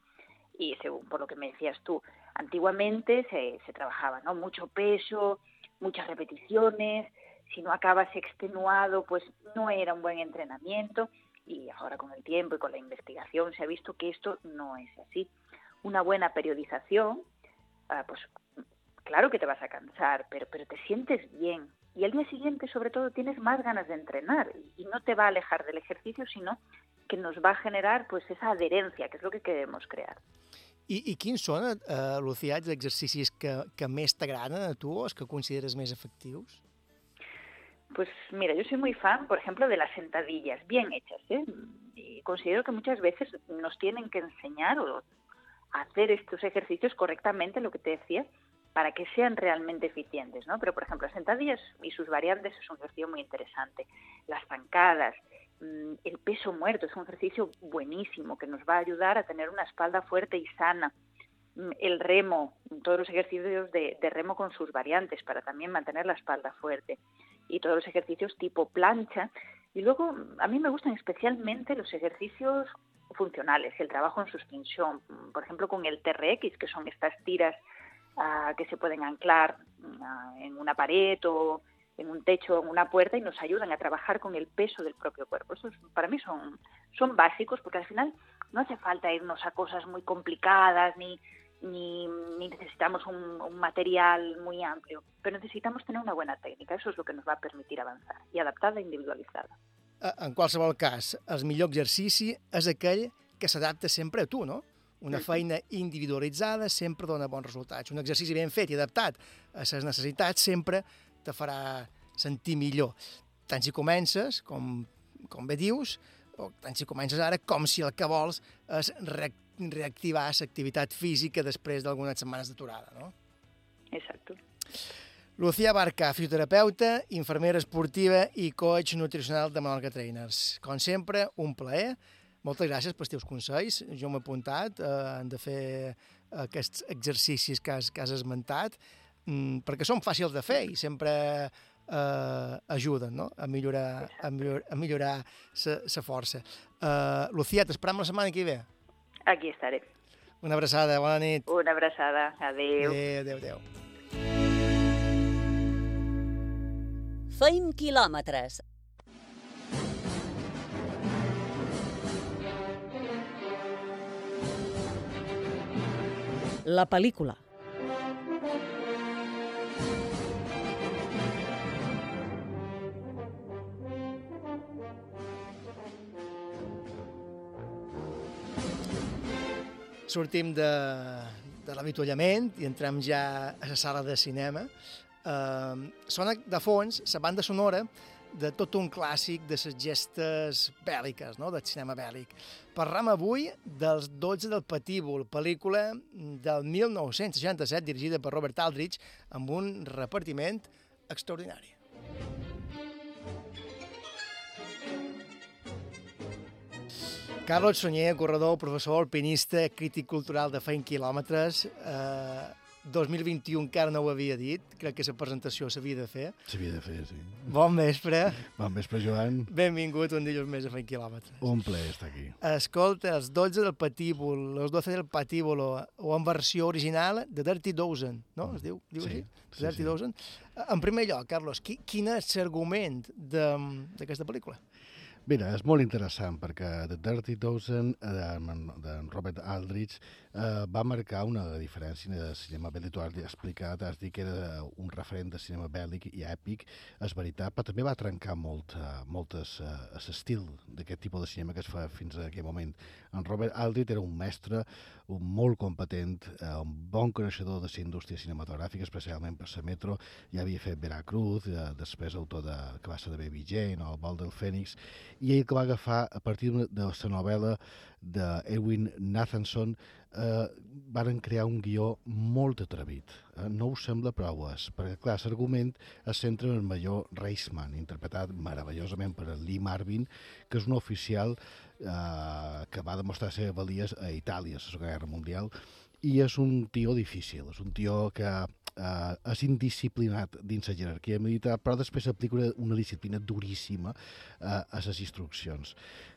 Y según por lo que me decías tú, antiguamente se, se trabajaba, ¿no? Mucho peso, muchas repeticiones, si no acabas extenuado, pues no era un buen entrenamiento y ahora con el tiempo y con la investigación se ha visto que esto no es así. Una buena periodización, uh, pues claro que te vas a cansar, pero, pero te sientes bien. Y al día siguiente, sobre todo, tienes más ganas de entrenar y, no te va a alejar del ejercicio, sino que nos va a generar pues esa adherencia, que és el que queremos crear. I, i quins són, eh, Lucía, els exercicis que, que més t'agraden a tu o els que consideres més efectius? Pues mira, yo soy muy fan, por ejemplo, de las sentadillas, bien hechas, ¿eh? Y considero que muchas veces nos tienen que enseñar o hacer estos ejercicios correctamente, lo que te decía, para que sean realmente eficientes, ¿no? Pero, por ejemplo, sentadillas y sus variantes es un ejercicio muy interesante. Las zancadas, mm, el peso muerto es un ejercicio buenísimo que nos va a ayudar a tener una espalda fuerte y sana. Mm, el remo, todos los ejercicios de, de remo con sus variantes para también mantener la espalda fuerte. Y todos los ejercicios tipo plancha. Y luego, a mí me gustan especialmente los ejercicios funcionales, el trabajo en suspensión, por ejemplo, con el TRX, que son estas tiras uh, que se pueden anclar uh, en una pared o en un techo o en una puerta y nos ayudan a trabajar con el peso del propio cuerpo. Esos para mí son, son básicos porque al final no hace falta irnos a cosas muy complicadas ni, ni, ni necesitamos un, un material muy amplio, pero necesitamos tener una buena técnica. Eso es lo que nos va a permitir avanzar y adaptada e individualitzada. En qualsevol cas, el millor exercici és aquell que s'adapta sempre a tu, no? Una feina individualitzada sempre dona bons resultats. Un exercici ben fet i adaptat a les necessitats sempre te farà sentir millor. Tant si comences, com, com bé dius, o tant si comences ara, com si el que vols és re reactivar l'activitat física després d'algunes setmanes d'aturada, no? Exacto. Lucía Barca, fisioterapeuta, infermera esportiva i coach nutricional de Menorca Trainers. Com sempre, un plaer. Moltes gràcies pels teus consells. Jo m'he apuntat, eh, hem de fer aquests exercicis que has, que has esmentat, mm, perquè són fàcils de fer i sempre eh, ajuden no? a millorar, a millorar, a millorar sa força. Uh, Lucía, t'esperam la setmana que ve. Aquí estaré. Una abraçada, bona nit. Una abraçada, adeu. Adéu, adéu, adéu. Feim quilòmetres. La pel·lícula. Sortim de, de l'avituallament i entrem ja a la sala de cinema. Uh, sona de fons la banda sonora de tot un clàssic de les gestes bèl·liques, no? del cinema bèl·lic. Parlam avui dels 12 del Patíbul, pel·lícula del 1967 dirigida per Robert Aldrich amb un repartiment extraordinari. Carlos Sonyer, corredor, professor, alpinista, crític cultural de Feint Quilòmetres, eh, 2021 encara no ho havia dit, crec que la presentació s'havia de fer. S'havia de fer, sí. Bon vespre. Bon vespre, Joan. Benvingut un dilluns més a Feint Quilòmetres. Un plaer estar aquí. Escolta, els 12 del Patíbul, els 12 del Patíbulo, o en versió original de Dirty Dozen, no? Es diu, diu sí, així? Sí, Dirty sí. Dozen. En primer lloc, Carlos, qui, quin és l'argument d'aquesta pel·lícula? Mira, és molt interessant perquè The Dirty Dozen de, de Robert Aldrich eh, va marcar una diferència de cinema bèl·lic. Tu has explicat, has dit que era un referent de cinema bèl·lic i èpic, és veritat, però també va trencar molt, eh, moltes eh, l'estil d'aquest tipus de cinema que es fa fins a aquell moment. En Robert Aldrich era un mestre un molt competent, eh, un bon coneixedor de la indústria cinematogràfica, especialment per la Metro, ja havia fet Veracruz, eh, després autor de, que va ser de Baby Jane o El vol del Fènix, i ell que va agafar a partir de la novel·la d'Ewin Nathanson eh, varen crear un guió molt atrevit. Eh? No us sembla, és, perquè, clar, l'argument es centra en el major Reisman, interpretat meravellosament per Lee Marvin, que és un oficial eh, que va demostrar ser valies a Itàlia, a la Segona Guerra Mundial, i és un tio difícil, és un tio que eh, és indisciplinat dins la jerarquia militar, però després aplica una, una disciplina duríssima eh, a les instruccions.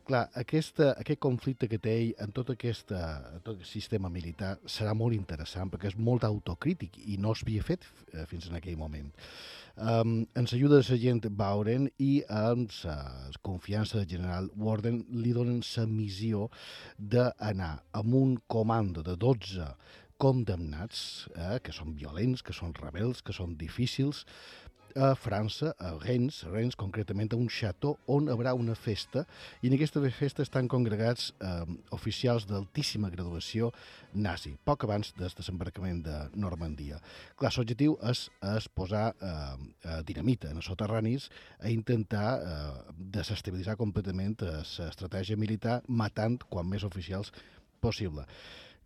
Clar, aquesta, aquest conflicte que té ell en tot, aquesta, en tot el sistema militar serà molt interessant perquè és molt autocrític i no s'havia fet eh, fins en aquell moment. Um, ens ajuda la gent Bauren i amb la confiança del general Warden li donen la missió d'anar amb un comando de 12 condemnats, eh, que són violents, que són rebels, que són difícils, a França, a Rennes, Rennes concretament a un xató on hi haurà una festa i en aquesta festa estan congregats eh, oficials d'altíssima graduació nazi, poc abans del desembarcament de Normandia. Clar, l'objectiu és, és posar eh, eh, dinamita en els soterranis a intentar eh, desestabilitzar completament l'estratègia militar matant quan més oficials possible.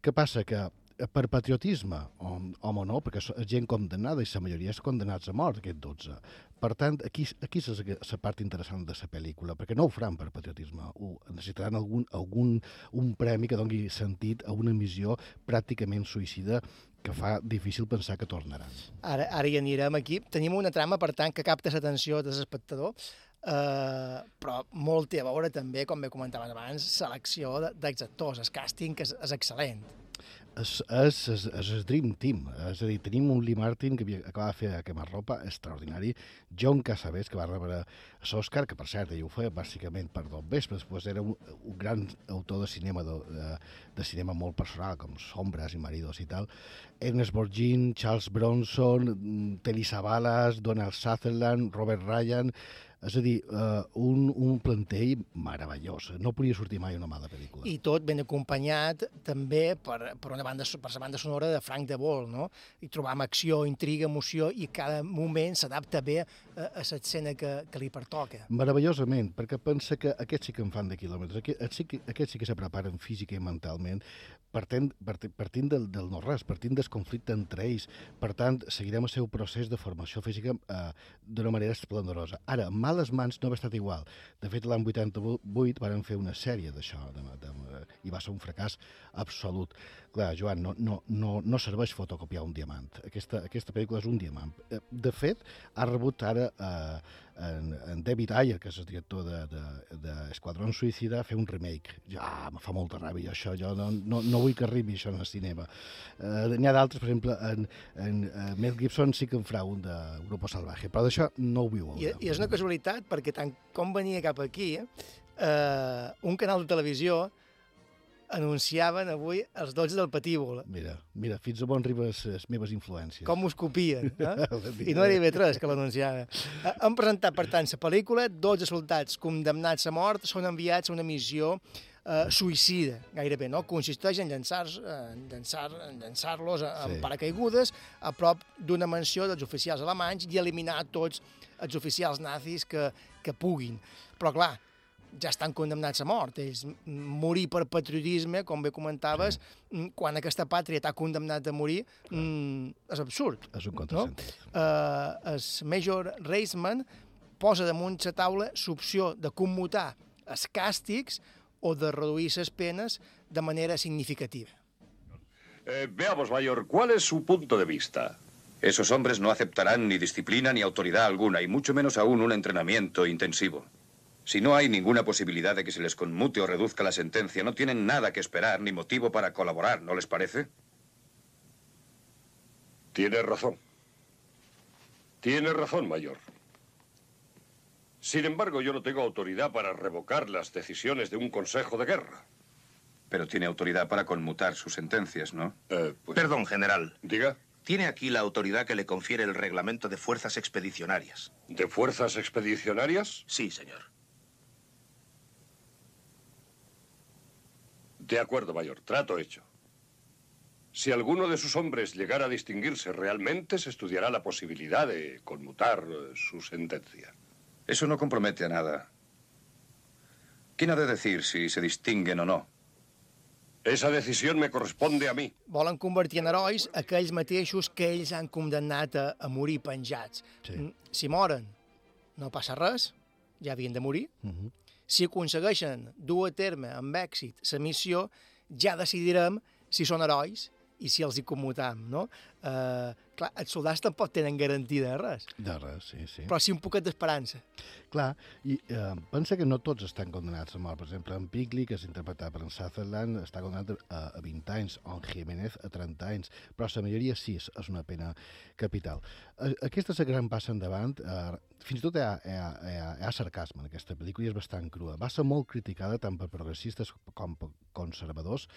Què passa? Que per patriotisme, o, home no, perquè és gent condemnada i la majoria és condemnats a mort, aquests 12. Per tant, aquí, aquí és la part interessant de la pel·lícula, perquè no ho faran per patriotisme, ho, necessitaran algun, algun un premi que doni sentit a una missió pràcticament suïcida que fa difícil pensar que tornaran. Ara, ara hi anirem aquí. Tenim una trama, per tant, que capta l'atenció de l'espectador, eh, però molt té a veure també, com bé comentaves abans, selecció dels actors. El càsting és, és excel·lent és, és, és, és el Dream Team. És a dir, tenim un Lee Martin que acaba de fer a queimar-ropa extraordinari, John Cassavetes, que va rebre l'Oscar, que per cert ell ho feia bàsicament per dos vespres, després era un, un gran autor de cinema, de, de, de cinema molt personal, com Sombras i Maridos i tal, Ernest Borgin, Charles Bronson, Telly Savalas, Donald Sutherland, Robert Ryan, és a dir, uh, un, un plantell meravellós. No podia sortir mai una mala pel·lícula. I tot ben acompanyat també per, per una banda, per la banda sonora de Frank de Vol, no? I trobam acció, intriga, emoció, i cada moment s'adapta bé a, a l'escena que, que li pertoca. Meravellosament, perquè pensa que aquests sí que en fan de quilòmetres, aquests sí que, aquests sí que se preparen física i mentalment, partint, partint del, del no-res, partint del conflicte entre ells. Per tant, seguirem el seu procés de formació física eh, d'una manera esplendorosa. Ara, males mans no va estat igual. De fet, l'any 88 van fer una sèrie d'això i va ser un fracàs absolut. Clar, Joan, no, no, no, no serveix fotocopiar un diamant. Aquesta, aquesta pel·lícula és un diamant. Eh, de fet, ha rebut ara eh, en, en David Ayer, que és el director d'Esquadrón de, de Suïcida, fer un remake. Ja, me fa molta ràbia això, jo no, no, no vull que arribi això al cinema. Eh, N'hi ha d'altres, per exemple, en, en, en Mel Gibson sí que en farà un de Grupo Salvaje, però d'això no ho viu. I, I és una casualitat, perquè tant com venia cap aquí, eh, un canal de televisió anunciaven avui els 12 del patíbul. Mira, mira, fins a on arriben les meves influències. Com us copien, eh? I no era IB3 que l'anunciava. Han presentat, per tant, la pel·lícula, 12 soldats condemnats a mort són enviats a una missió eh, suïcida, gairebé, no? Consisteix en llançar-los en llançar, en llançar amb sí. paracaigudes a prop d'una mansió dels oficials alemanys i eliminar tots els oficials nazis que, que puguin. Però, clar, ja estan condemnats a mort. Ells morir per patriotisme, com bé comentaves, sí. quan aquesta pàtria t'ha condemnat a morir, mm, és absurd. És un contrasentit. No? Uh, el Major Reisman posa damunt la taula l'opció de commutar els càstigs o de reduir les penes de manera significativa. Eh, veamos, Mayor, ¿cuál es su punto de vista? Esos hombres no aceptarán ni disciplina ni autoridad alguna, y mucho menos aún un entrenamiento intensivo. Si no hay ninguna posibilidad de que se les conmute o reduzca la sentencia, no tienen nada que esperar ni motivo para colaborar, ¿no les parece? Tiene razón. Tiene razón, mayor. Sin embargo, yo no tengo autoridad para revocar las decisiones de un consejo de guerra. Pero tiene autoridad para conmutar sus sentencias, ¿no? Eh, pues, Perdón, general. Diga. Tiene aquí la autoridad que le confiere el reglamento de fuerzas expedicionarias. ¿De fuerzas expedicionarias? Sí, señor. De acuerdo, mayor. Trato hecho. Si alguno de sus hombres llegara a distinguirse realmente, se estudiará la posibilidad de conmutar eh, su sentencia. Eso no compromete a nada. ¿Quién ha de decir si se distinguen o no? Esa decisió me corresponde a mi. Volen convertir en herois aquells mateixos que ells han condemnat a, a morir penjats. Sí. Si moren, no passa res, ja havien de morir. Uh -huh. Si aconsegueixen dur a terme amb èxit la missió, ja decidirem si són herois i si els hi commutam, no? Uh, clar, els soldats tampoc tenen garantida de res. De res, sí, sí. Però sí un poquet d'esperança. Clar, i eh, pensa que no tots estan condenats a mort. Per exemple, en Pigli, que és interpretat per en Sutherland, està condenat a, a 20 anys, o en Jiménez a 30 anys, però la majoria sí, és una pena capital. Eh, aquesta és la gran passa endavant. Eh, fins i tot hi ha, hi, ha, hi, ha, hi ha sarcasme en aquesta pel·lícula i és bastant crua. Va ser molt criticada tant per progressistes com per conservadors,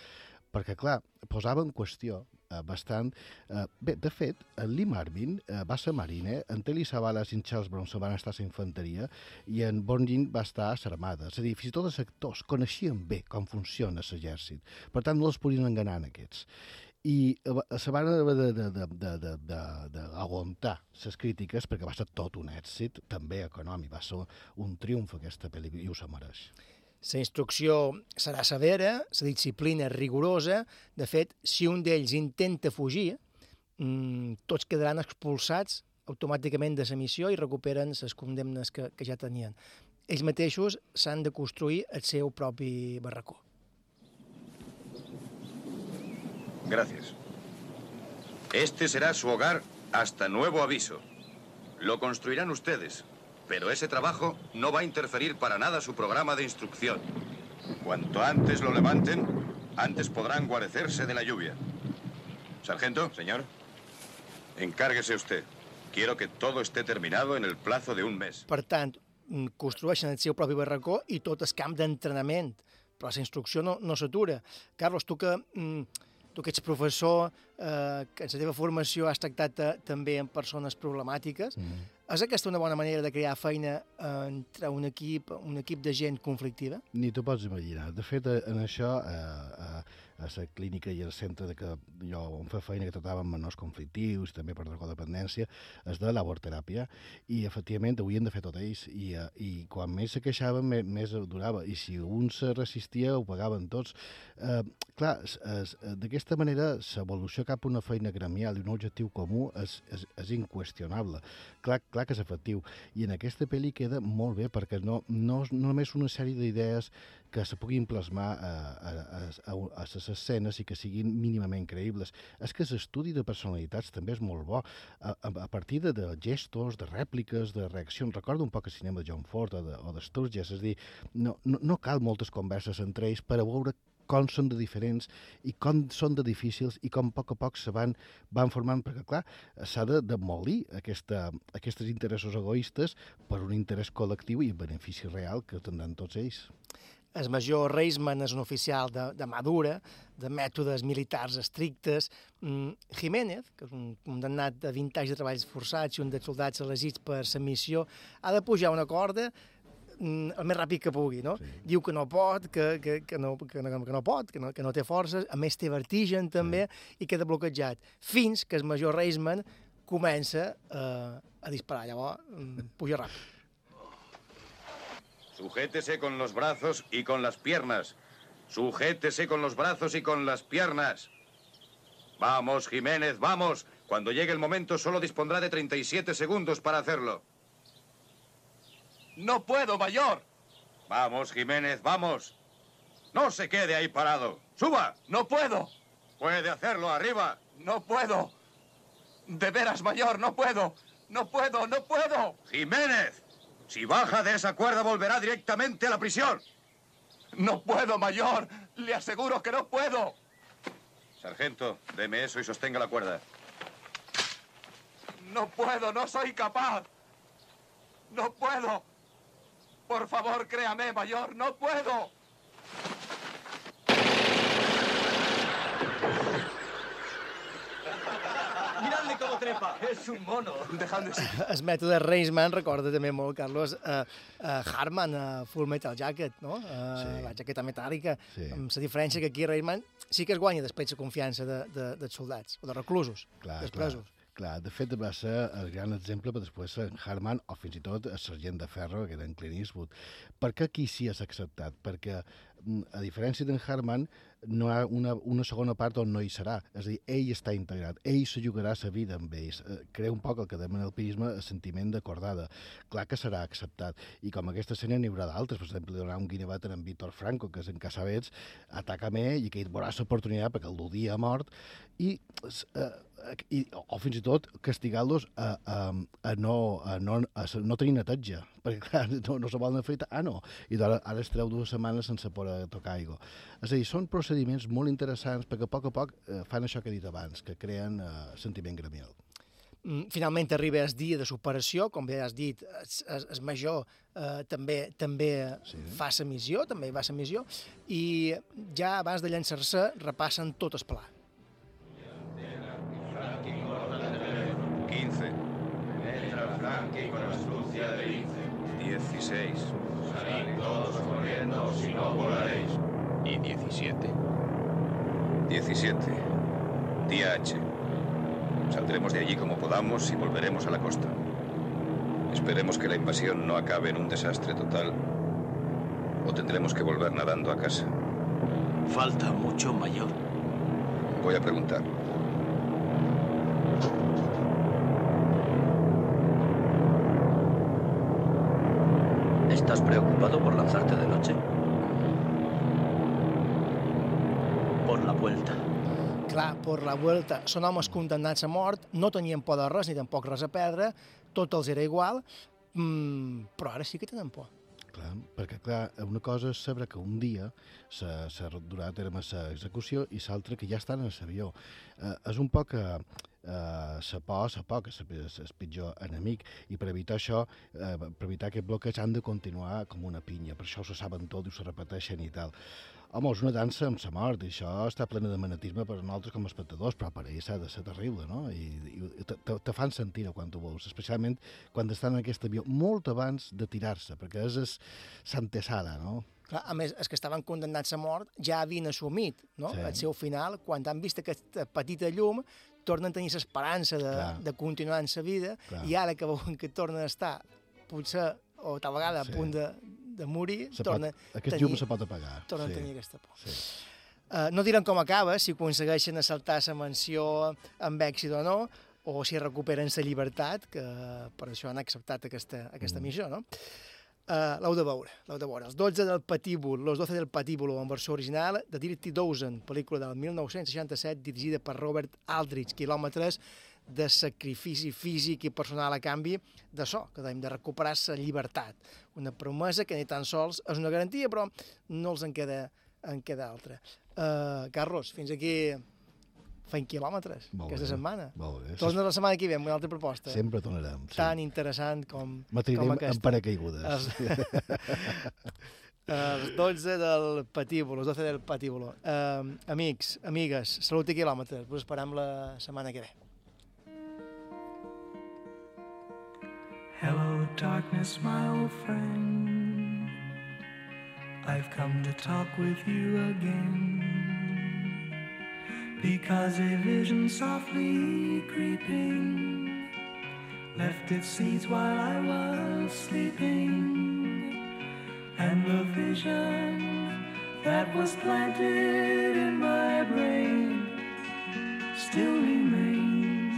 perquè, clar, posava en qüestió eh, bastant... Eh, bé, de fet, en Lee Marvin eh, va ser marine, en Telly Savalas i en Charles Bronson van estar a la infanteria i en Bonjin va estar a l'armada. És a dir, fins i tot els actors coneixien bé com funciona l'exèrcit. Per tant, no els podien enganar en aquests i eh, se van haver d'aguantar les crítiques perquè va ser tot un èxit, també econòmic, va ser un triomf aquesta pel·lícula i ho se mereix. La instrucció serà severa, la disciplina rigorosa. De fet, si un d'ells intenta fugir, mmm, tots quedaran expulsats automàticament de la missió i recuperen les condemnes que, que ja tenien. Ells mateixos s'han de construir el seu propi barracó. Gracias. Este será su hogar hasta nuevo aviso. Lo construirán ustedes, pero ese trabajo no va a interferir para nada su programa de instrucción. Cuanto antes lo levanten, antes podrán guarecerse de la lluvia. Sargento, señor, encárguese usted. Quiero que todo esté terminado en el plazo de un mes. Per tant, mm, construeixen el seu propi barracó i tot el camp d'entrenament, però la instrucció no, no s'atura. Carlos, tu que, mm, tu que ets professor, eh, que en la teva formació has tractat eh, també amb persones problemàtiques, mm. És aquesta una bona manera de crear feina entre un equip, un equip de gent conflictiva? Ni t'ho pots imaginar. De fet, en això, eh, eh, a la clínica i al centre de que jo on fa feina que tractàvem menors conflictius, també per drogodependència, és de laborteràpia, i efectivament ho havien de fer tot ells, i, eh, i quan més se queixaven, més, més durava, i si un se resistia, ho pagaven tots. Eh, clar, d'aquesta manera, l'evolució cap a una feina gremial i un objectiu comú és, és, és inqüestionable. Clar, clar que és efectiu, i en aquesta pel·li queda molt bé, perquè no, no, no només una sèrie d'idees que se puguin plasmar a, a, a, a les escenes i que siguin mínimament creïbles. És que l'estudi de personalitats també és molt bo, a, a, a partir de, de gestos, de rèpliques, de reaccions. Recordo un poc el cinema de John Ford o de, o de Sturges, és a dir, no, no, no cal moltes converses entre ells per a veure com són de diferents i com són de difícils i com a poc a poc se van, van formant, perquè clar, s'ha de demolir aquesta, aquests interessos egoistes per un interès col·lectiu i en benefici real que tindran tots ells. El major Reisman és un oficial de, de Madura, de mètodes militars estrictes. Mm, Jiménez, que és un condemnat de 20 anys de treballs forçats i un dels soldats elegits per la missió, ha de pujar una corda mm, el més ràpid que pugui, no? Sí. Diu que no pot, que, que, que, no, que, no, que no pot, que no, que no té forces, a més té vertigen també, sí. i queda bloquejat, fins que el major Reisman comença eh, a disparar, llavors mm, puja ràpid. Sujétese con los brazos y con las piernas. Sujétese con los brazos y con las piernas. Vamos, Jiménez, vamos. Cuando llegue el momento solo dispondrá de 37 segundos para hacerlo. No puedo, mayor. Vamos, Jiménez, vamos. No se quede ahí parado. ¡Suba! No puedo. Puede hacerlo, arriba. No puedo. De veras, mayor, no puedo. No puedo, no puedo. Jiménez. Si baja de esa cuerda volverá directamente a la prisión. No puedo, mayor. Le aseguro que no puedo. Sargento, deme eso y sostenga la cuerda. No puedo, no soy capaz. No puedo. Por favor, créame, mayor, no puedo. Miradle cómo trepa, es un mono. El mètode Reisman recorda també molt, Carlos, a, a Harman, a Full Metal Jacket, no? A, sí. La jaqueta metàl·lica, sí. amb la diferència que aquí Reisman sí que es guanya després la confiança de, de, dels soldats, o de reclusos, clar, dels presos. Clar. Clar, de fet va ser el gran exemple per després en Harman o fins i tot el sergent de ferro, que era en Clint Eastwood. Per què aquí sí has acceptat? Perquè, mm, a diferència d'en Harman, no ha una, una segona part on no hi serà. És a dir, ell està integrat, ell se jugarà sa vida amb ells. Eh, crea un poc el que demanen el pisme el sentiment d'acordada. Clar que serà acceptat. I com aquesta escena n'hi haurà d'altres. Per exemple, haurà un guinebat en Víctor Franco, que és en Casabets, ataca a ell i que ell veurà l'oportunitat perquè el dudia a mort i eh, i, o fins i tot castigar-los a, a, a, no, a, no, a no tenir neteja, perquè clar, no, no se volen afeitar, ah no, i ara, ara es treu dues setmanes sense poder tocar aigua. És a dir, són procediments molt interessants perquè a poc a poc eh, fan això que he dit abans, que creen eh, sentiment gremial. Mm, Finalment arriba el dia de superació, com bé has dit, el major eh, també també sí. fa la missió, també va la missió, i ja abans de llançar-se repassen tot el pla. 15. Entra Frankie con astucia de lince. 16. Salid todos corriendo, si no volaréis. ¿Y 17? 17. Día H. Saldremos de allí como podamos y volveremos a la costa. Esperemos que la invasión no acabe en un desastre total o tendremos que volver nadando a casa. Falta mucho, mayor. Voy a preguntar. ¿Estás preocupado por lanzarte de noche? Por la vuelta. Clar, per la Vuelta són homes condemnats a mort, no tenien por de res ni tampoc res a perdre, tot els era igual, mm, però ara sí que tenen por. Clar, perquè clar, una cosa és saber que un dia se, se durà a terme l'execució i l'altra que ja estan en l'avió. Eh, és un poc que eh, la por, la por, que és el pitjor enemic, i per evitar això, eh, per evitar aquest bloqueig, han de continuar com una pinya, per això ho saben tot i ho se repeteixen i tal. Home, és una dansa amb la mort, i això està plena de magnetisme per a nosaltres com a espectadors, però per ells ha de ser terrible, no? I, i te, te, te fan sentir quan tu vols, especialment quan estan en aquest avió, molt abans de tirar-se, perquè és, és santesada, no? Clar, a més, els que estaven condemnats a mort ja havien assumit no? Sí. el seu final, quan han vist aquesta petita llum, tornen a tenir l'esperança de, Clar. de continuar en sa vida, Clar. i ara que veuen que tornen a estar, potser, o tal vegada, Sí. a punt de, de morir, Se pot, tornen aquest llum se pot apagar. tornen sí. a tenir aquesta por. Sí. Uh, no diran com acaba, si aconsegueixen assaltar la mansió amb èxit o no, o si recuperen la llibertat, que per això han acceptat aquesta, aquesta Mm. missió, no? Uh, l'heu de veure, l'heu de veure. Els 12 del Patíbul, Los 12 del Patíbulo, en versió original, de Dirty Dozen, pel·lícula del 1967, dirigida per Robert Aldrich, quilòmetres de sacrifici físic i personal a canvi de so, que dèiem, de recuperar la llibertat. Una promesa que ni tan sols és una garantia, però no els en queda, en queda altra. Uh, Carlos, fins aquí fent quilòmetres Molt aquesta bé, setmana. molt bé. Torna la setmana que ve amb una altra proposta. Sempre tornarem, sí. Tan interessant com, com en aquesta. paracaigudes. Els, els 12 del patíbulo, els 12 del patíbulo. Uh, amics, amigues, salut i quilòmetres. Us esperam la setmana que ve. Hello, darkness, my old friend. I've come to talk with you again. Because a vision softly creeping left its seeds while I was sleeping. And the vision that was planted in my brain still remains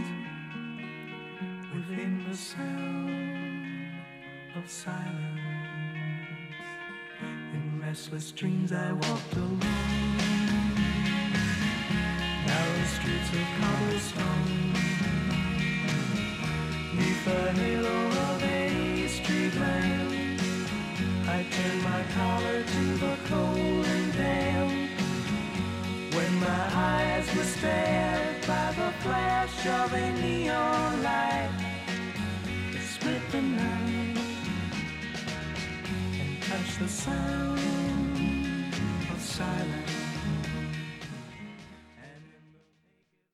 within the sound of silence. In restless dreams I walked alone, narrow streets of cobblestone, neath the halo of a street lamp. I turned my collar to the cold and damp. When my eyes were stared by the flash of a neon light, it split the night and touched the sound of silence.